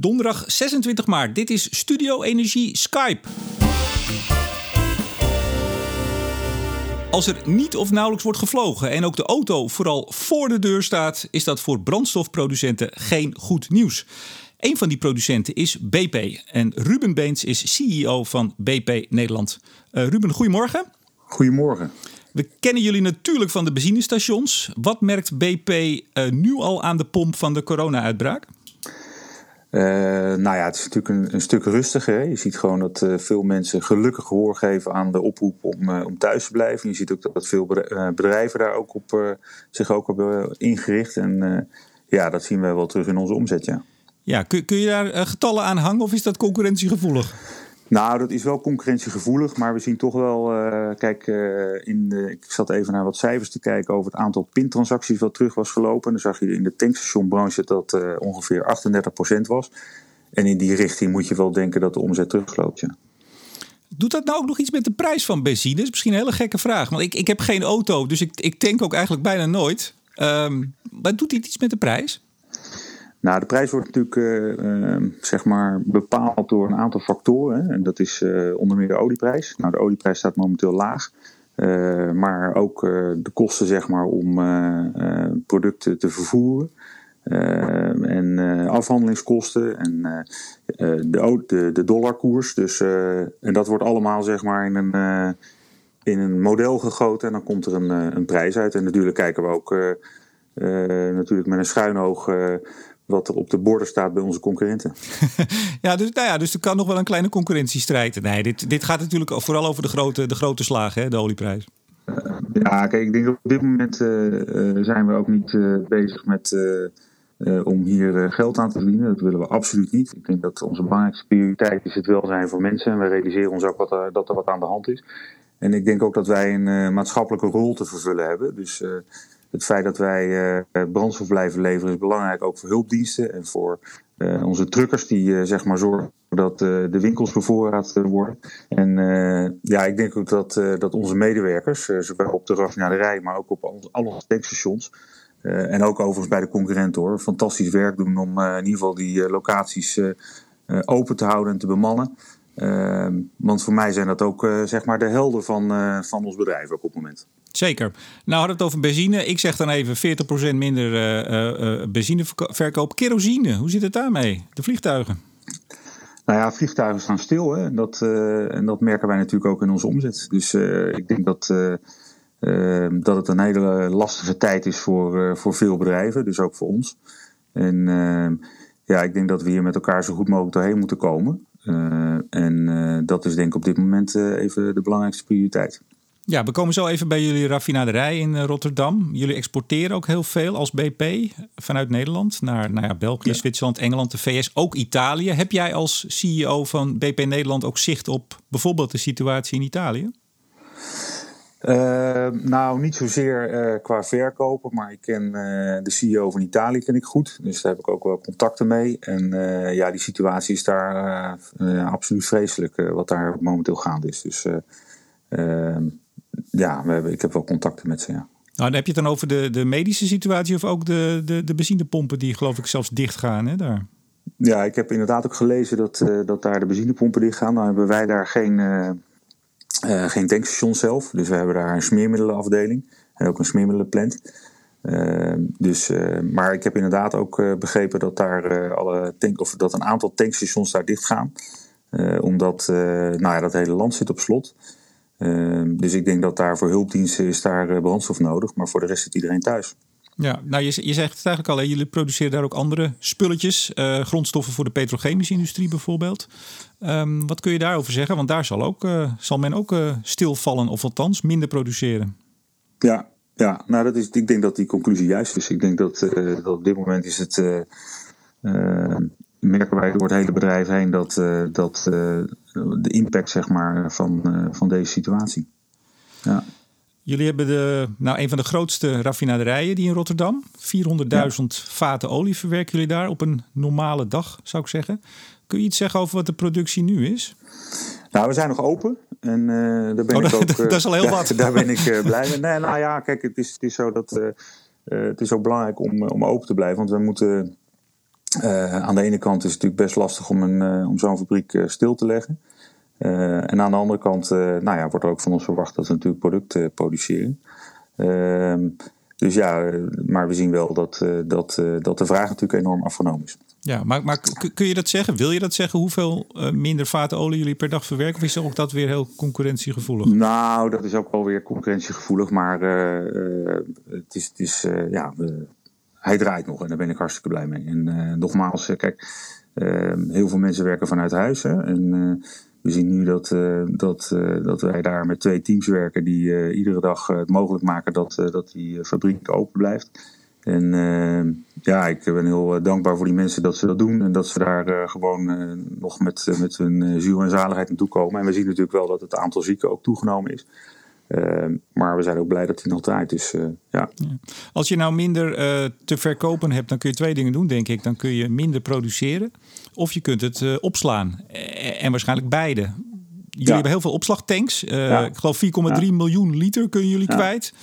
Donderdag 26 maart. Dit is Studio Energie Skype. Als er niet of nauwelijks wordt gevlogen en ook de auto vooral voor de deur staat, is dat voor brandstofproducenten geen goed nieuws. Een van die producenten is BP en Ruben Beens is CEO van BP Nederland. Uh, Ruben, goedemorgen. Goedemorgen. We kennen jullie natuurlijk van de benzinestations. Wat merkt BP uh, nu al aan de pomp van de corona-uitbraak? Uh, nou ja, het is natuurlijk een, stuk rustiger. Hè. Je ziet gewoon dat uh, veel mensen gelukkig gehoor geven aan de oproep om, uh, om thuis te blijven. Je ziet ook dat veel bedrijven daar ook op, zich ook hebben ingericht. En ja, dat zien wij wel terug in onze omzet, ja. Ja, kun, kun je daar getallen aan hangen of is dat concurrentiegevoelig? Nou, dat is wel concurrentiegevoelig, maar we zien toch wel. Uh, kijk, uh, in de, ik zat even naar wat cijfers te kijken over het aantal pintransacties wat terug was gelopen. En dan zag je in de tankstationbranche dat uh, ongeveer 38% was. En in die richting moet je wel denken dat de omzet terugloopt. Ja. Doet dat nou ook nog iets met de prijs van benzine? Dat is misschien een hele gekke vraag. Want ik, ik heb geen auto, dus ik, ik tank ook eigenlijk bijna nooit. Um, maar doet dit iets met de prijs? Nou, de prijs wordt natuurlijk uh, uh, zeg maar bepaald door een aantal factoren. En dat is uh, onder meer de olieprijs. Nou, de olieprijs staat momenteel laag. maar ook de kosten zeg maar, om producten te vervoeren. en afhandelingskosten en de, de, de, dollarkoers. Dus, en dat wordt allemaal zeg maar, in, een, in een model gegoten. En dan komt er een, een prijs uit. En natuurlijk kijken we ook natuurlijk met een schuin oog wat er op de borden staat bij onze concurrenten. ja, dus, nou ja, dus er kan nog wel een kleine concurrentiestrijd. Nee, dit, dit gaat natuurlijk vooral over de grote, de grote slagen, hè, de olieprijs. Uh, ja, kijk, ik denk dat op dit moment uh, zijn we ook niet uh, bezig met om hier geld aan te verdienen. Dat willen we absoluut niet. Ik denk dat onze belangrijkste prioriteit is het welzijn voor mensen. En we realiseren ons ook wat er, dat er wat aan de hand is. En ik denk ook dat wij een maatschappelijke rol te vervullen hebben. Dus het feit dat wij uh, brandstof blijven leveren is belangrijk ook voor hulpdiensten en voor uh, onze truckers die zeg maar zorgen dat de winkels bevoorraad worden. En ja, ik denk ook dat, dat onze medewerkers, zowel op de raffinaderij, maar ook op al onze tankstations, en ook overigens bij de concurrenten hoor, fantastisch werk doen om in ieder geval die locaties open te houden en te bemannen. Ehm, want voor mij zijn dat ook zeg maar de helden van, van ons bedrijf op het moment. Zeker. Nou hadden het over benzine. Ik zeg dan even 40% minder uh, benzineverkoop. Kerosine, hoe zit het daarmee? De vliegtuigen? Nou ja, vliegtuigen staan stil. Hè? En, dat, en dat merken wij natuurlijk ook in onze omzet. Dus ik denk dat, dat het een hele lastige tijd is voor, voor veel bedrijven. Dus ook voor ons. En ehm, ja, ik denk dat we hier met elkaar zo goed mogelijk doorheen moeten komen. En dat is denk ik op dit moment even de belangrijkste prioriteit. Ja, we komen zo even bij jullie raffinaderij in Rotterdam. Jullie exporteren ook heel veel als BP vanuit Nederland naar nou ja, België, ja. Zwitserland, Engeland, de VS, ook Italië. Heb jij als CEO van BP Nederland ook zicht op bijvoorbeeld de situatie in Italië? Uh, nou, niet zozeer uh, qua verkopen, maar ik ken uh, de CEO van Italië ken ik goed. Dus daar heb ik ook wel contacten mee. En ja, die situatie is daar absoluut vreselijk wat daar momenteel gaande is. Dus ehm, ja, we hebben, ik heb wel contacten met ze, ja. Nou, dan heb je het dan over de, de medische situatie of ook de, de, de benzinepompen die geloof ik zelfs dicht gaan hè, daar? Ja, ik heb inderdaad ook gelezen dat, dat daar de benzinepompen dicht gaan. Nou hebben wij daar geen uh, geen tankstation zelf, dus we hebben daar een smeermiddelenafdeling en ook een smeermiddelenplant. Uh, dus, maar ik heb inderdaad ook begrepen dat, daar, alle tank, of dat een aantal tankstations daar dicht gaan. omdat nou ja, dat hele land zit op slot. Ehm, dus ik denk dat daar voor hulpdiensten is daar brandstof nodig, maar voor de rest zit iedereen thuis. Ja, nou je, je zegt het eigenlijk al, hè? jullie produceren daar ook andere spulletjes, uh, grondstoffen voor de petrochemische industrie bijvoorbeeld. Um, wat kun je daarover zeggen? Want daar zal, ook, uh, zal men ook uh, stilvallen of althans minder produceren. Ja, ja nou dat is, ik denk dat die conclusie juist is. Ik denk dat, dat op dit moment is het, merken wij door het hele bedrijf heen dat, dat de impact zeg maar, van, van deze situatie. Ja. Jullie hebben de, nou, een van de grootste raffinaderijen die in Rotterdam. 400.000 ja. vaten olie verwerken jullie daar op een normale dag, zou ik zeggen. Kun je iets zeggen over wat de productie nu is? Nou, we zijn nog open. En daar ben oh, ik ook. Dat is al heel wat. Daar ben ik blij mee. Nee, nou ja, kijk, het is, het is zo dat. het is ook belangrijk om, om open te blijven. Want we moeten aan de ene kant is het natuurlijk best lastig om, een, om zo'n fabriek stil te leggen. en aan de andere kant nou ja, wordt er ook van ons verwacht dat we natuurlijk producten produceren. Ehm, dus ja, maar we zien wel dat, dat, dat de vraag natuurlijk enorm afgenomen is. Ja, maar, maar kun je dat zeggen? Wil je dat zeggen? Hoeveel minder vatenolie jullie per dag verwerken? Of is ook dat weer heel concurrentiegevoelig? Nou, dat is ook wel weer concurrentiegevoelig. Maar uh, het is, het is ja, hij draait nog en daar ben ik hartstikke blij mee. En nogmaals, kijk, heel veel mensen werken vanuit huis. Hè, en we zien nu dat, dat, dat wij daar met twee teams werken die iedere dag het mogelijk maken dat, dat die fabriek open blijft. En ja, ik ben heel eh, dankbaar voor die mensen dat ze dat doen. En dat ze daar gewoon nog met, met hun ziel en zaligheid naartoe komen. En we zien natuurlijk wel dat het aantal zieken ook toegenomen is. Ehm, maar we zijn ook blij dat hij nog draait. Dus, ja. ja. Als je nou minder te verkopen hebt, dan kun je twee dingen doen, denk ik. Dan kun je minder produceren. Of je kunt het opslaan. En waarschijnlijk beide. Jullie hebben heel veel opslagtanks. Ik geloof 4,3 miljoen liter kunnen jullie kwijt.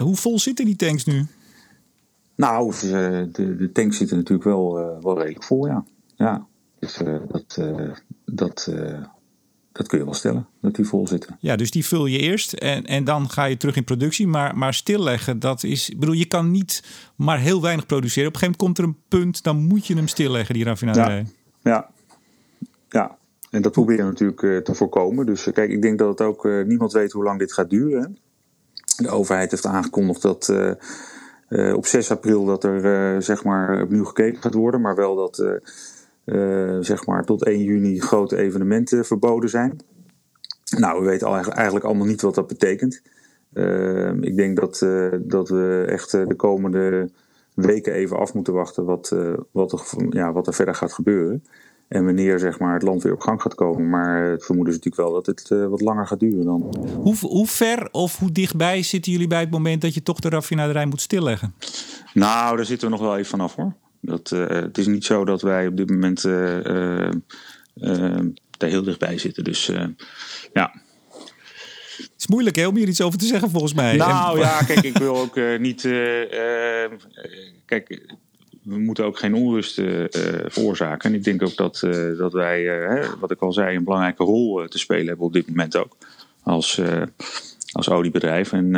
hoe vol zitten die tanks nu? Nou, de, de tank zit er natuurlijk wel, wel redelijk vol, ja. Ja, dus dat, dat, dat kun je wel stellen, dat die vol zitten. Ja, dus die vul je eerst en, en dan ga je terug in productie. Maar, maar stilleggen, dat is... Ik bedoel, je kan niet maar heel weinig produceren. Op een gegeven moment komt er een punt, dan moet je hem stilleggen, die raffinaderij. Ja, ja. ja. En dat proberen we natuurlijk te voorkomen. Dus kijk, ik denk dat het ook... niemand weet hoe lang dit gaat duren. De overheid heeft aangekondigd dat op 6 april dat er zeg maar opnieuw gekeken gaat worden, maar wel dat zeg maar tot 1 juni grote evenementen verboden zijn. Nou, we weten eigenlijk allemaal niet wat dat betekent. ik denk dat, dat we echt de komende weken even af moeten wachten wat, wat, er, ja, wat er verder gaat gebeuren. En wanneer zeg maar, het land weer op gang gaat komen. Maar het vermoeden is natuurlijk wel dat het uh, wat langer gaat duren dan. Hoe, hoe ver of hoe dichtbij zitten jullie bij het moment dat je toch de raffinaderij moet stilleggen? Nou, daar zitten we nog wel even vanaf hoor. Dat, uh, het is niet zo dat wij op dit moment uh, daar heel dichtbij zitten. Dus ja. Het is moeilijk hè, om hier iets over te zeggen volgens mij. Nou ja, kijk, ik wil ook niet. kijk, we moeten ook geen onrust veroorzaken. En ik denk ook dat, dat wij, wat ik al zei, een belangrijke rol te spelen hebben op dit moment ook. Als, als oliebedrijf. En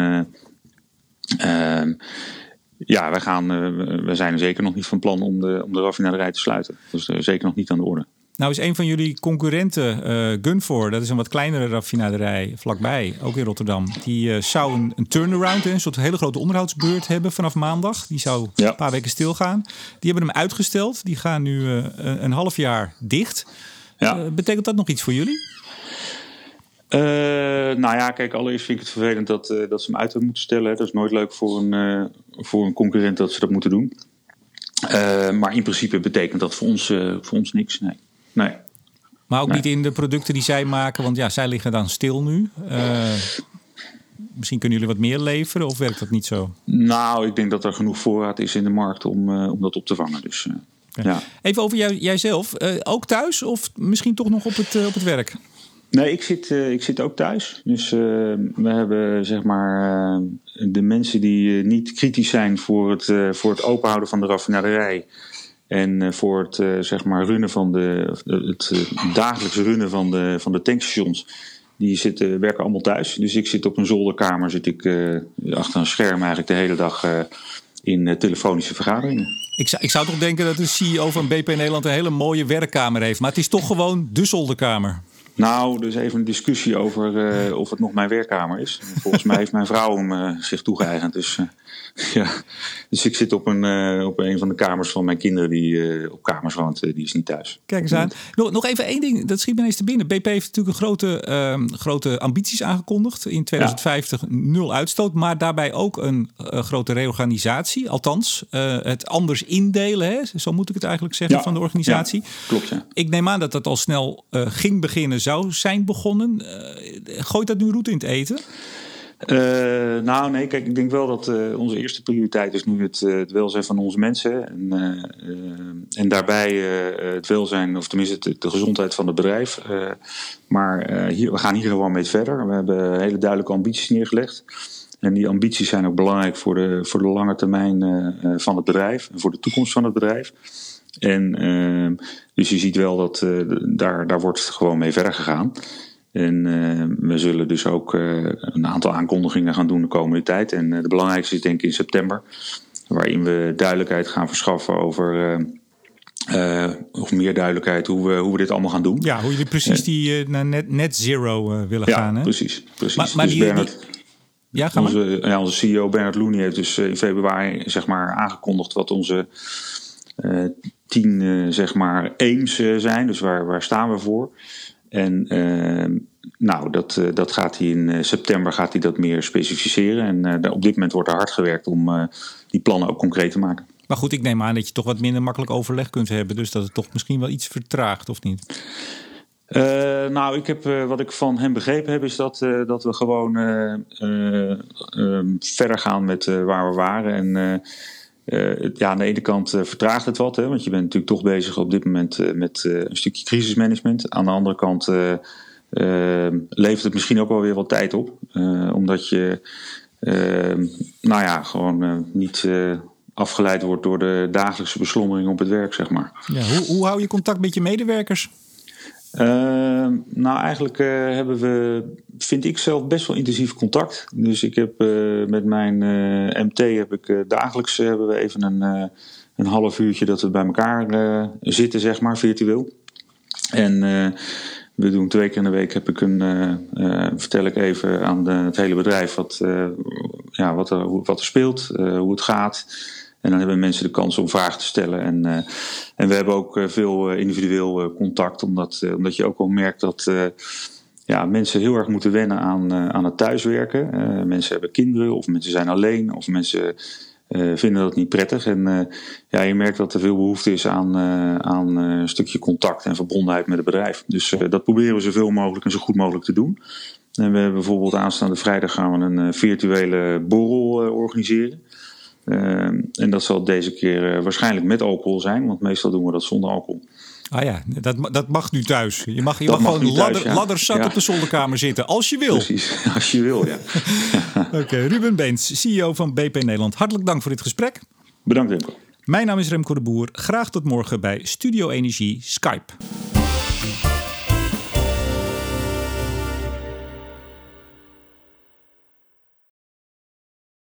ehm, ja, wij, gaan, we zijn er zeker nog niet van plan om de, om de raffinaderij te sluiten. Dat is zeker nog niet aan de orde. Nou is een van jullie concurrenten, uh, Gunfor, dat is een wat kleinere raffinaderij vlakbij, ook in Rotterdam. Die uh, zou een, een turnaround, een soort hele grote onderhoudsbeurt hebben vanaf maandag. Die zou een paar weken stilgaan. Die hebben hem uitgesteld. Die gaan nu uh, een, een, half jaar dicht. Ja. betekent dat nog iets voor jullie? Nou ja, kijk, allereerst vind ik het vervelend dat, dat ze hem uit hebben moeten stellen. Dat is nooit leuk voor een, voor een concurrent dat ze dat moeten doen. maar in principe betekent dat voor ons, voor ons niks. Nee. Nee. Maar ook niet in de producten die zij maken, want ja, zij liggen dan stil nu. Misschien kunnen jullie wat meer leveren of werkt dat niet zo? Nou, ik denk dat er genoeg voorraad is in de markt om, om dat op te vangen. Dus, ja. Even over jou, jijzelf. ook thuis of misschien toch nog op het, op het werk? Nee, ik zit, ik zit ook thuis. Dus we hebben zeg maar de mensen die niet kritisch zijn voor het, voor het openhouden van de raffinaderij en eh, voor het zeg maar runnen van de, het uh, dagelijks runnen van de, van de tankstations, die zitten, werken allemaal thuis. Dus ik zit op een zolderkamer, zit ik achter een scherm eigenlijk de hele dag in telefonische vergaderingen. Ik zou, ik zou toch denken dat de CEO van BP Nederland een hele mooie werkkamer heeft, maar het is toch gewoon de zolderkamer. Nou, is even een discussie over of het nog mijn werkkamer is. Volgens mij heeft mijn vrouw hem zich toegeëigend. Dus Ja, dus ik zit op een, op een van de kamers van mijn kinderen die op kamers woont. Die is niet thuis. Kijk eens aan. Nog, nog even één ding, dat schiet me ineens te binnen. BP heeft natuurlijk een grote, ehm, grote ambities aangekondigd. In 2050 nul uitstoot, maar daarbij ook een grote reorganisatie. Althans, het anders indelen, hè? zo moet ik het eigenlijk zeggen, van de organisatie. Ja, klopt, ja. Ik neem aan dat dat al snel ging beginnen, zou zijn begonnen. gooit dat nu route in het eten? Uh, nou, nee, kijk, ik denk wel dat uh, onze eerste prioriteit is nu het, het welzijn van onze mensen. En, en daarbij het welzijn, of tenminste de, de gezondheid van het bedrijf. maar hier, we gaan hier gewoon mee verder. We hebben hele duidelijke ambities neergelegd. En die ambities zijn ook belangrijk voor de, voor de lange termijn van het bedrijf en voor de toekomst van het bedrijf. En ehm, dus je ziet wel dat daar, daar wordt gewoon mee verder gegaan. En we zullen dus ook een aantal aankondigingen gaan doen de komende tijd. En de belangrijkste is denk ik in september. Waarin we duidelijkheid gaan verschaffen over of meer duidelijkheid hoe we, hoe we dit allemaal gaan doen. Ja, hoe jullie precies die naar net, net zero willen ja, gaan. Hè? precies. precies. Maar, maar dus die, Bernard, die... Ja, ga onze, maar. Ja, onze CEO Bernard Looney heeft dus in februari zeg maar, aangekondigd wat onze tien zeg maar, aims zijn. Dus waar, waar staan we voor? En nou, dat, dat gaat hij in september gaat hij dat meer specificeren. En op dit moment wordt er hard gewerkt om die plannen ook concreet te maken. Maar goed, ik neem aan dat je toch wat minder makkelijk overleg kunt hebben. Dus dat het toch misschien wel iets vertraagt, of niet? Uh, nou, ik heb, uh, wat ik van hem begrepen heb, is dat, uh, dat we gewoon verder gaan met waar we waren. En ja, aan de ene kant vertraagt het wat, hè, want je bent natuurlijk toch bezig op dit moment met een stukje crisismanagement. Aan de andere kant levert het misschien ook wel weer wat tijd op, omdat je, nou ja, gewoon niet afgeleid wordt door de dagelijkse beslommering op het werk, zeg maar. Ja, hoe, hoe hou je contact met je medewerkers? Uh, nou, eigenlijk uh, hebben we, vind ik zelf, best wel intensief contact. Dus ik heb uh, met mijn MT heb ik dagelijks hebben we even een, een half uurtje dat we bij elkaar zitten, zeg maar, virtueel. En we doen twee keer in de week heb ik een, vertel ik even aan de, het hele bedrijf wat, ja, wat, er, wat er speelt, hoe het gaat. En dan hebben mensen de kans om vragen te stellen. En, uh, en we hebben ook uh, veel uh, individueel contact, omdat, omdat je ook wel merkt dat ja, mensen heel erg moeten wennen aan, aan het thuiswerken. mensen hebben kinderen, of mensen zijn alleen, of mensen vinden dat niet prettig. En ja, je merkt dat er veel behoefte is aan, aan een stukje contact en verbondenheid met het bedrijf. Dus dat proberen we zoveel mogelijk en zo goed mogelijk te doen. En we hebben bijvoorbeeld aanstaande vrijdag gaan we een virtuele borrel organiseren. Uh, en dat zal deze keer uh, waarschijnlijk met alcohol zijn, want meestal doen we dat zonder alcohol. Ah ja, dat, dat mag nu thuis. Je mag, je mag, mag gewoon ladder, thuis, ja. ladderzat ja. op de zolderkamer zitten, als je wil. Precies, als je wil, ja. Oké, okay, Ruben Beens, CEO van BP Nederland. Hartelijk dank voor dit gesprek. Bedankt Remco. Mijn naam is Remco de Boer. Graag tot morgen bij Studio Energie Skype.